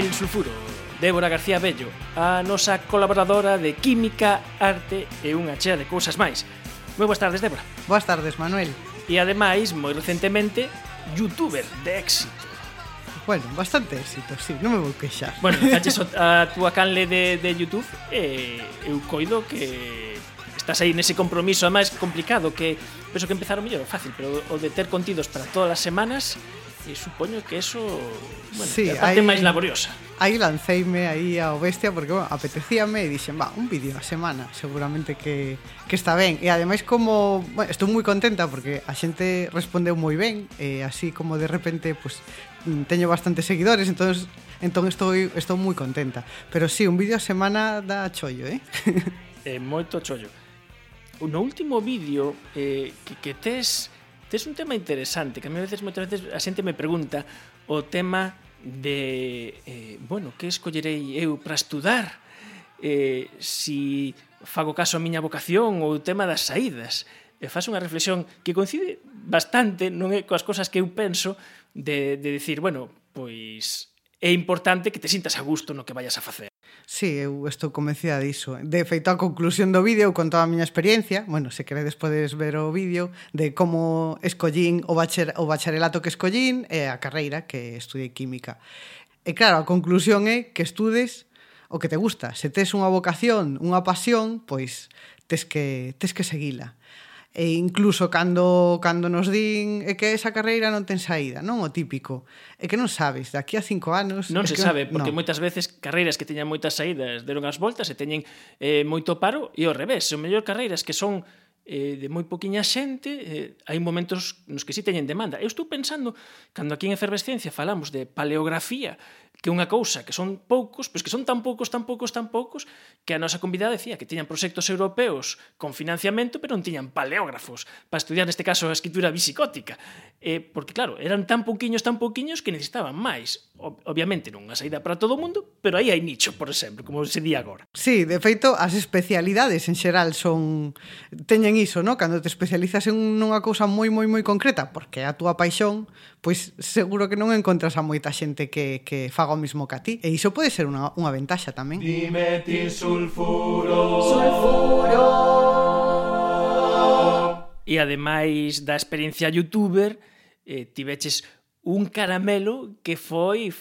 El Sulfuro, Débora García Bello, a nosa colaboradora de Química, Arte e unha chea de cousas máis. Moi boas tardes, Débora. Boas tardes, Manuel. E ademais, moi recentemente, youtuber de éxito. Bueno, bastante éxito, sí, non me vou queixar. Bueno, caches a túa canle de, de Youtube e eu coido que estás aí nese compromiso máis complicado que penso que empezar o mellor fácil, pero o de ter contidos para todas as semanas e supoño que eso bueno, sí, a parte aí, máis laboriosa. aí lanceime aí ao bestia porque bueno, apetecíame e dixen, va, un vídeo a semana seguramente que, que está ben e ademais como, bueno, estou moi contenta porque a xente respondeu moi ben e así como de repente pues, teño bastantes seguidores entonces entón estou, estou moi contenta. Pero sí, un vídeo a semana da chollo eh? é eh, moito chollo. No último vídeo eh, que, que tes Tes un tema interesante, que a mí a veces, moitas veces a xente me pregunta o tema de, eh, bueno, que escollerei eu para estudar? Eh, si fago caso a miña vocación ou o tema das saídas? E faz unha reflexión que coincide bastante, non é coas cosas que eu penso, de, de decir, bueno, pois é importante que te sintas a gusto no que vayas a facer. Sí, eu estou convencida diso. De feito, a conclusión do vídeo con toda a miña experiencia, bueno, se queredes podes ver o vídeo de como escollín o, bacher, o bacharelato que escollín e a carreira que estudei química. E claro, a conclusión é que estudes o que te gusta. Se tes unha vocación, unha pasión, pois tes que, tes que seguila e incluso cando, cando nos din é que esa carreira non ten saída, non o típico. É que non sabes, de aquí a cinco anos... Non se que... sabe, porque no. moitas veces carreiras que teñan moitas saídas deron as voltas e teñen eh, moito paro e ao revés, o mellor carreiras que son eh, de moi poquiña xente, eh, hai momentos nos que si sí teñen demanda. Eu estou pensando, cando aquí en Efervescencia falamos de paleografía, que unha cousa que son poucos, pois que son tan poucos, tan poucos, tan poucos, que a nosa convidada decía que tiñan proxectos europeos con financiamento, pero non tiñan paleógrafos para estudiar neste caso a escritura bisicótica. Eh, porque claro, eran tan pouquiños, tan pouquiños que necesitaban máis. Obviamente non unha saída para todo o mundo, pero aí hai nicho, por exemplo, como se di agora. Sí, de feito, as especialidades en xeral son teñen iso, no? Cando te especializas en unha cousa moi moi moi concreta, porque a túa paixón, pois seguro que non encontras a moita xente que, que faga o mismo que a ti. E iso pode ser unha, unha ventaxa tamén. Dimetil sulfuro. Sulfuro. E ademais da experiencia youtuber, eh, tiveches un caramelo que foi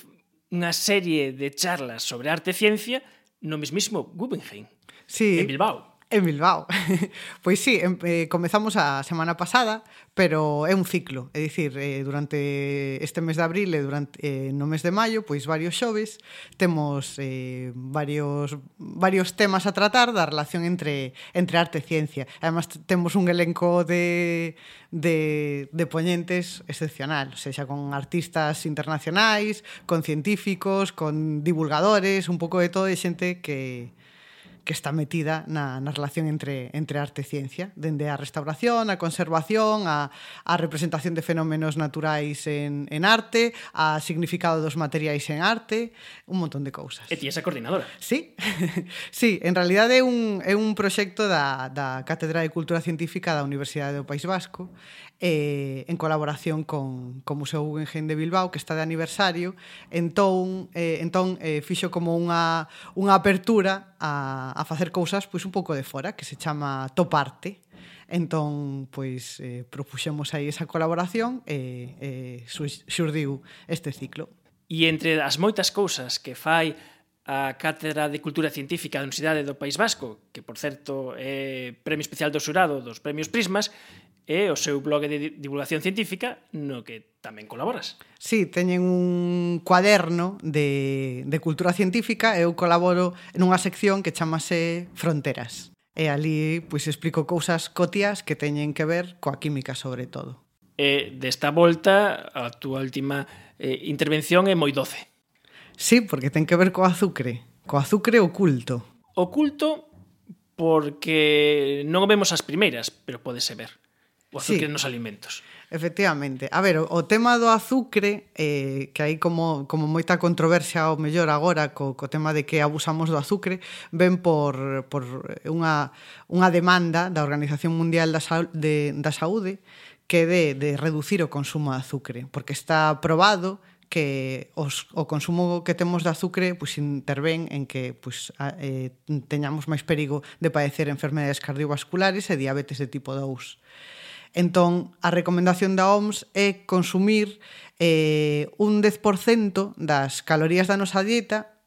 unha serie de charlas sobre arte e ciencia no mismísimo Guggenheim, sí. en Bilbao en Bilbao. pois sí, eh, comezamos a semana pasada, pero é un ciclo, é dicir, eh, durante este mes de abril e durante eh, no mes de maio, pois varios xoves temos eh, varios varios temas a tratar da relación entre entre arte e ciencia. Además temos un elenco de de de poñentes excepcional, o sea, con artistas internacionais, con científicos, con divulgadores, un pouco de todo de xente que que está metida na, na relación entre, entre arte e ciencia, dende a restauración, a conservación, a, a representación de fenómenos naturais en, en arte, a significado dos materiais en arte, un montón de cousas. E ti esa coordinadora? Sí, sí en realidad é un, é un proxecto da, da Cátedra de Cultura Científica da Universidade do País Vasco, eh, en colaboración con, con Museo Guggenheim de Bilbao, que está de aniversario, entón, eh, entón eh, fixo como unha, unha apertura a, a facer cousas pois un pouco de fora, que se chama Toparte. Entón, pois eh, propuxemos aí esa colaboración e eh, xurdiu este ciclo. E entre as moitas cousas que fai a Cátedra de Cultura Científica da Universidade do País Vasco, que, por certo, é Premio Especial do Xurado dos Premios Prismas, e o seu blog de divulgación científica no que tamén colaboras. Sí, teñen un cuaderno de, de cultura científica e eu colaboro nunha sección que chamase Fronteras. E ali pois explico cousas cotias que teñen que ver coa química sobre todo. E desta volta, a túa última eh, intervención é moi doce. Sí, porque ten que ver co azucre, co azucre oculto. Oculto porque non vemos as primeiras, pero podese ver o azúcar sí. nos alimentos. Efectivamente. A ver, o tema do azucre, eh, que hai como, como moita controversia ao mellor agora co, co tema de que abusamos do azucre, ven por, por unha, unha demanda da Organización Mundial da, Sa de, da Saúde que de, de reducir o consumo de azucre, porque está probado que os, o consumo que temos de azucre pois, intervén en que pois, a, eh, teñamos máis perigo de padecer enfermedades cardiovasculares e diabetes de tipo 2. Entón, a recomendación da OMS é consumir eh, un 10% das calorías da nosa dieta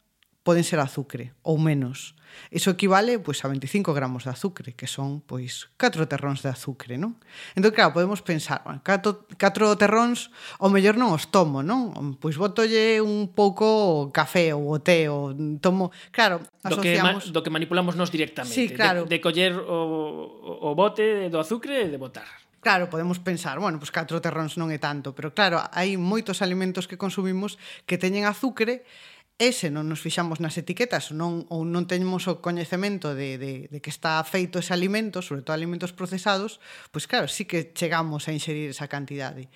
poden ser azucre ou menos. Iso equivale pois, a 25 gramos de azucre, que son pois 4 terróns de azucre, non? Entón, claro, podemos pensar, bueno, 4, 4 terróns, o mellor non os tomo, non? Pois botolle un pouco café ou o té, ou tomo... Claro, asociamos... Do que, do que manipulamos nos directamente. Sí, claro. De, de coller o, o bote do azucre e de botar. Claro, podemos pensar, bueno, pois pues catro terróns non é tanto, pero claro, hai moitos alimentos que consumimos que teñen azúcar e se non nos fixamos nas etiquetas non, ou non teñemos o coñecemento de, de, de que está feito ese alimento, sobre todo alimentos procesados, pois claro, sí que chegamos a inserir esa cantidade.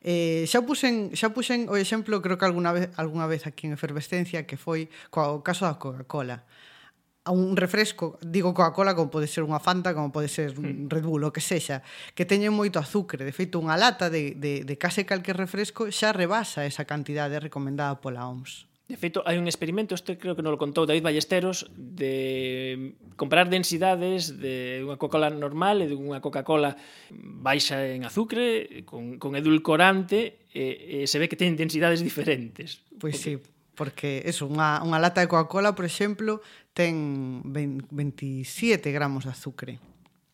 Eh, xa puxen, xa puxen o exemplo, creo que alguna vez, alguna vez aquí en Efervescencia, que foi co caso da Coca-Cola a un refresco, digo Coca-Cola como pode ser unha Fanta, como pode ser un hmm. Red Bull, o que sexa, que teñen moito azúcar. De feito, unha lata de, de, de case calquer refresco xa rebasa esa cantidade recomendada pola OMS. De feito, hai un experimento, este creo que non lo contou David Ballesteros, de comparar densidades de unha Coca-Cola normal e de unha Coca-Cola baixa en azucre, con, con edulcorante, e, e se ve que ten densidades diferentes. Pois porque... sí, Porque eso, unha, unha lata de Coca-Cola, por exemplo, ten 20, 27 gramos de azucre.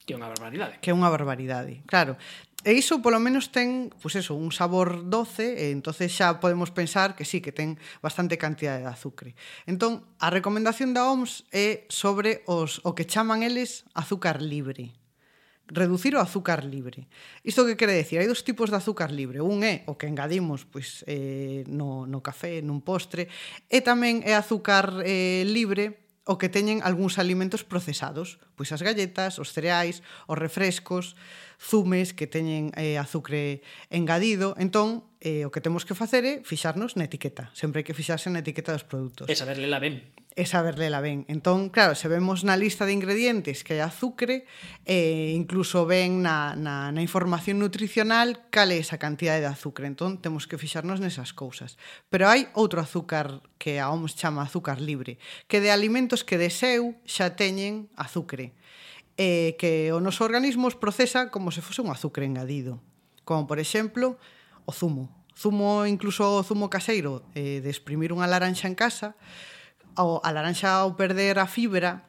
Que é unha barbaridade. Que é unha barbaridade, claro. E iso polo menos ten, pois eso, un sabor doce, e entonces xa podemos pensar que sí, que ten bastante cantidade de azucre. Entón, a recomendación da OMS é sobre os o que chaman eles azúcar libre reducir o azúcar libre. Isto que quere decir? Hai dos tipos de azúcar libre. Un é o que engadimos pois, eh, no, no café, nun postre, e tamén é azúcar eh, libre o que teñen algúns alimentos procesados, pois as galletas, os cereais, os refrescos, zumes que teñen eh, azucre engadido. Entón, eh, o que temos que facer é fixarnos na etiqueta. Sempre hai que fixarse na etiqueta dos produtos. E saber la ben. E saber la ben. Entón, claro, se vemos na lista de ingredientes que hai azucre, eh, incluso ven na, na, na información nutricional cal é esa cantidade de azucre. Entón, temos que fixarnos nesas cousas. Pero hai outro azúcar que a OMS chama azúcar libre, que de alimentos que de seu xa teñen azúcre eh, que o noso organismo os procesa como se fose un azúcar engadido. Como, por exemplo, o zumo. Zumo, incluso o zumo caseiro, eh, de exprimir unha laranxa en casa, ao, a laranxa ao perder a fibra,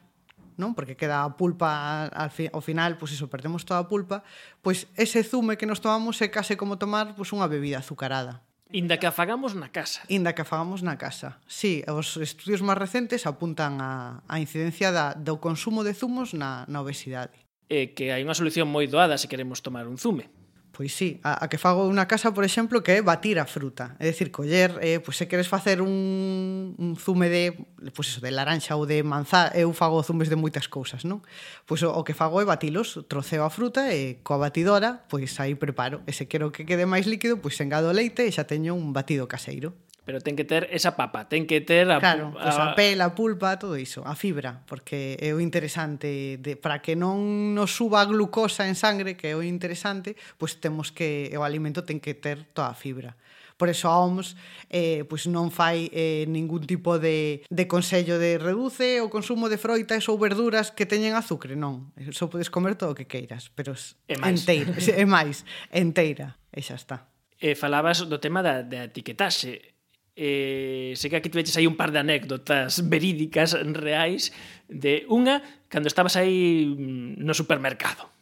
non? Porque queda a pulpa al fi, ao final, pois iso, perdemos toda a pulpa, pois ese zume que nos tomamos é case como tomar pois unha bebida azucarada. Inda que afagamos na casa. Inda que afagamos na casa. Sí, os estudios máis recentes apuntan a, a incidencia da, do consumo de zumos na, na obesidade. E que hai unha solución moi doada se queremos tomar un zume. Pois sí, a, a que fago unha casa, por exemplo, que é batir a fruta. É dicir, coller, eh, pois se queres facer un, un zume de, pois eso, de laranxa ou de manzá, eu fago zumes de moitas cousas, non? Pois o, o que fago é batilos, troceo a fruta e coa batidora, pois aí preparo. E se quero que quede máis líquido, pois engado leite e xa teño un batido caseiro. Pero ten que ter esa papa, ten que ter a Claro, a, pues a pel, a pulpa, todo iso, a fibra, porque é o interesante de para que non nos suba a glucosa en sangre, que é o interesante, pois pues temos que o alimento ten que ter toda a fibra. Por eso a OMS eh, pues non fai eh, ningún tipo de, de consello de reduce o consumo de froitas ou verduras que teñen azúcar, non. Só podes comer todo o que queiras, pero é máis. enteira, é máis, enteira, e xa está. Eh, falabas do tema da, da etiquetaxe eh, sei que aquí tuveches aí un par de anécdotas verídicas, reais, de unha cando estabas aí mm, no supermercado.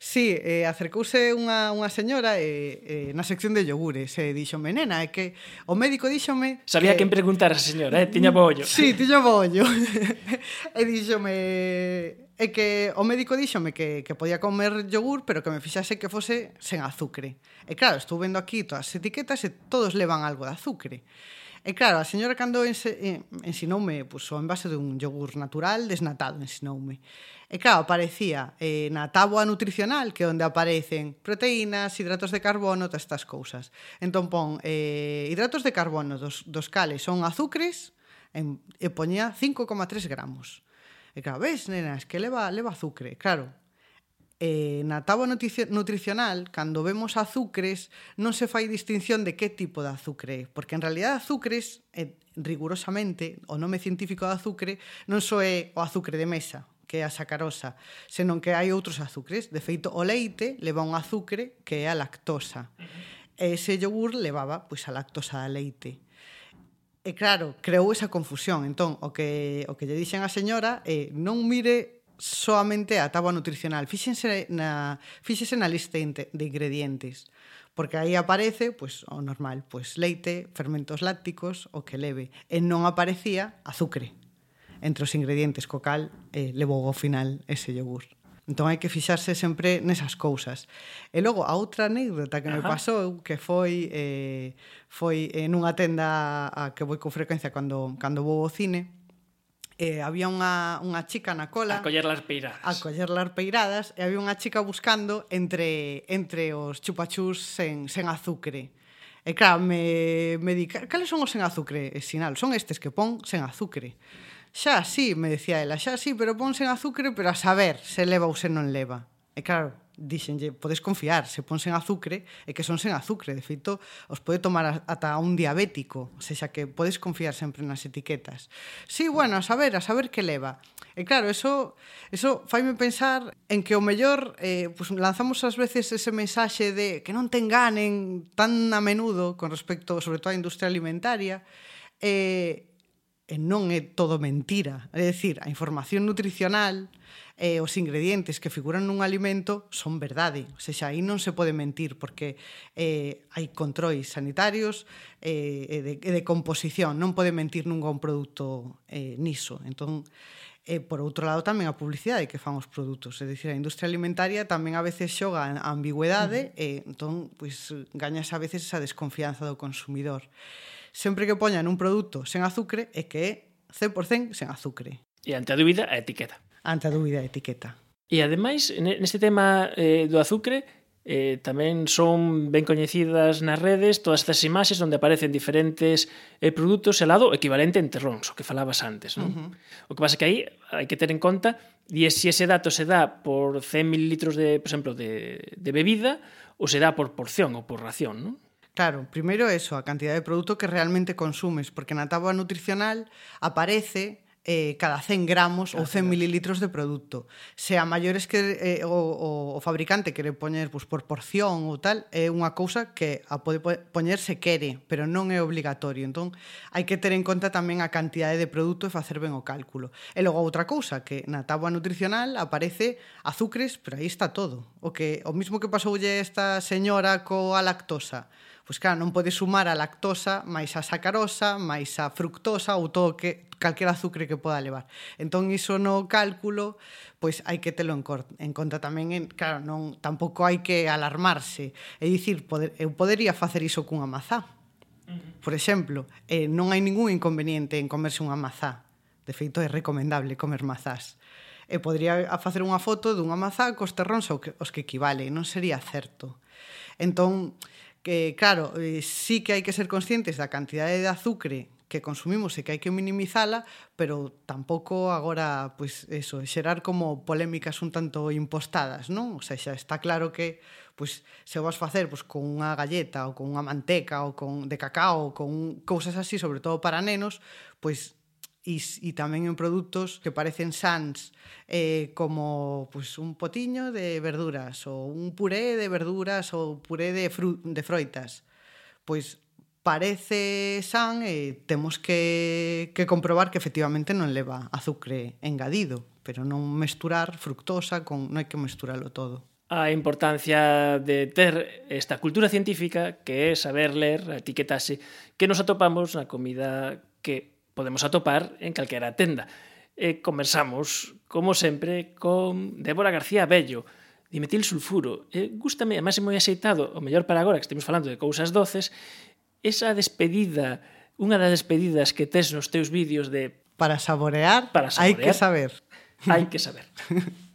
Sí, eh, acercouse unha, unha señora eh, eh, na sección de yogures e eh, díxome, nena, é que o médico díxome... Sabía que... quen preguntar a señora, eh? tiña bollo. Sí, tiña bollo. e díxome, é que o médico díxome que, que podía comer yogur, pero que me fixase que fose sen azucre. E claro, estou vendo aquí todas as etiquetas e todos levan algo de azucre. E claro, a señora cando ense, eh, ensinoume pues, o envase dun yogur natural desnatado, ensinoume. E claro, aparecía eh, na táboa nutricional que onde aparecen proteínas, hidratos de carbono, todas estas cousas. Entón pon eh, hidratos de carbono dos, dos cales son azucres en, e poñía 5,3 gramos. E claro, ves, nenas, que leva, leva azucre, claro. Eh, na táboa nutricional, cando vemos azucres, non se fai distinción de que tipo de azucre é, porque en realidad azucres, eh, rigurosamente, o nome científico de azucre non só é o azucre de mesa, que é a sacarosa, senón que hai outros azucres. De feito, o leite leva un azucre que é a lactosa. E ese yogur levaba pois, a lactosa da leite. E claro, creou esa confusión. Entón, o que, o que lle dixen a señora é non mire soamente a táboa nutricional, fíxense na, fíxense na lista de ingredientes porque aí aparece pues, o normal, pues, leite, fermentos lácticos, o que leve, e non aparecía azúcar entre os ingredientes, co cal eh, levou ao final ese yogur. Entón hai que fixarse sempre nesas cousas. E logo a outra anécdota que Ajá. me pasou que foi eh, foi eh, en unha tenda a que vou con frecuencia cando cando vou ao cine. Eh, había unha, unha chica na cola a coller las peiradas. A coller las peiradas e había unha chica buscando entre entre os chupachús sen sen azucre. E claro, me, me di, cales son os sen azucre? E sinal, son estes que pon sen azucre xa sí, me decía ela, xa sí, pero pon sen azúcar, pero a saber se leva ou se non leva. E claro, dixenlle, podes confiar, se pon sen azúcar e que son sen azúcar, de feito, os pode tomar ata un diabético, o sea, que podes confiar sempre nas etiquetas. Sí, bueno, a saber, a saber que leva. E claro, eso, eso faime pensar en que o mellor eh, pues lanzamos ás veces ese mensaxe de que non te enganen tan a menudo con respecto, sobre todo, á industria alimentaria, eh, e non é todo mentira. É dicir, a información nutricional e os ingredientes que figuran nun alimento son verdade. O sea, aí non se pode mentir porque eh, hai controis sanitarios eh, de, de composición. Non pode mentir nunca un produto eh, niso. Entón, E, por outro lado, tamén a publicidade que fan os produtos. É dicir, a industria alimentaria tamén a veces xoga a ambigüedade uh -huh. e, entón, pois, gañas a veces esa desconfianza do consumidor sempre que poñan un produto sen azucre é que é 100% sen azucre. E ante a dúbida, a etiqueta. Ante a dúbida, a etiqueta. E ademais, neste tema eh, do azucre, Eh, tamén son ben coñecidas nas redes todas estas imaxes onde aparecen diferentes eh, produtos helado equivalente en terróns, o que falabas antes. Non? Uh -huh. O que pasa que aí hai que ter en conta e se ese dato se dá por 100 mililitros de, por exemplo, de, de bebida ou se dá por porción ou por ración. Non? Claro, primeiro eso, a cantidad de produto que realmente consumes, porque na tábua nutricional aparece eh, cada 100 gramos ou 100 mililitros de produto. Se a maiores que eh, o, o fabricante quere poñer pues, por porción ou tal, é unha cousa que a pode poñer se quere, pero non é obligatorio. Entón, hai que ter en conta tamén a cantidade de produto e facer ben o cálculo. E logo outra cousa, que na tábua nutricional aparece azúcares, pero aí está todo. O, que, o mismo que pasoulle esta señora coa lactosa Pois claro, non podes sumar a lactosa máis a sacarosa, máis a fructosa ou todo que calquera azucre que poda levar. Entón iso no cálculo, pois hai que telo en, en conta tamén, en, claro, non tampouco hai que alarmarse. É dicir, poder, eu podería facer iso cunha mazá. Por exemplo, eh, non hai ningún inconveniente en comerse unha mazá. De feito, é recomendable comer mazás. E podría facer unha foto dunha mazá cos terróns os que equivale, non sería certo. Entón, que claro, eh, sí que hai que ser conscientes da cantidade de azucre que consumimos e que hai que minimizala, pero tampouco agora, pois, eso, xerar como polémicas un tanto impostadas, non? O sea, xa está claro que, pois, se o vas facer pois, con unha galleta ou con unha manteca ou con de cacao ou con cousas así, sobre todo para nenos, pois e, e tamén en produtos que parecen sans, eh, como pues, un potiño de verduras ou un puré de verduras ou puré de, fru de froitas. Pois parece san e temos que, que comprobar que efectivamente non leva azucre engadido, pero non mesturar fructosa con non hai que mesturalo todo a importancia de ter esta cultura científica que é saber ler a etiquetase que nos atopamos na comida que podemos atopar en calquera tenda. E conversamos, como sempre, con Débora García Bello, dimetil sulfuro. E gústame, además é moi aceitado, o mellor para agora que estemos falando de cousas doces, esa despedida, unha das despedidas que tes nos teus vídeos de... Para saborear, para saborear hai que saber. Hai que saber.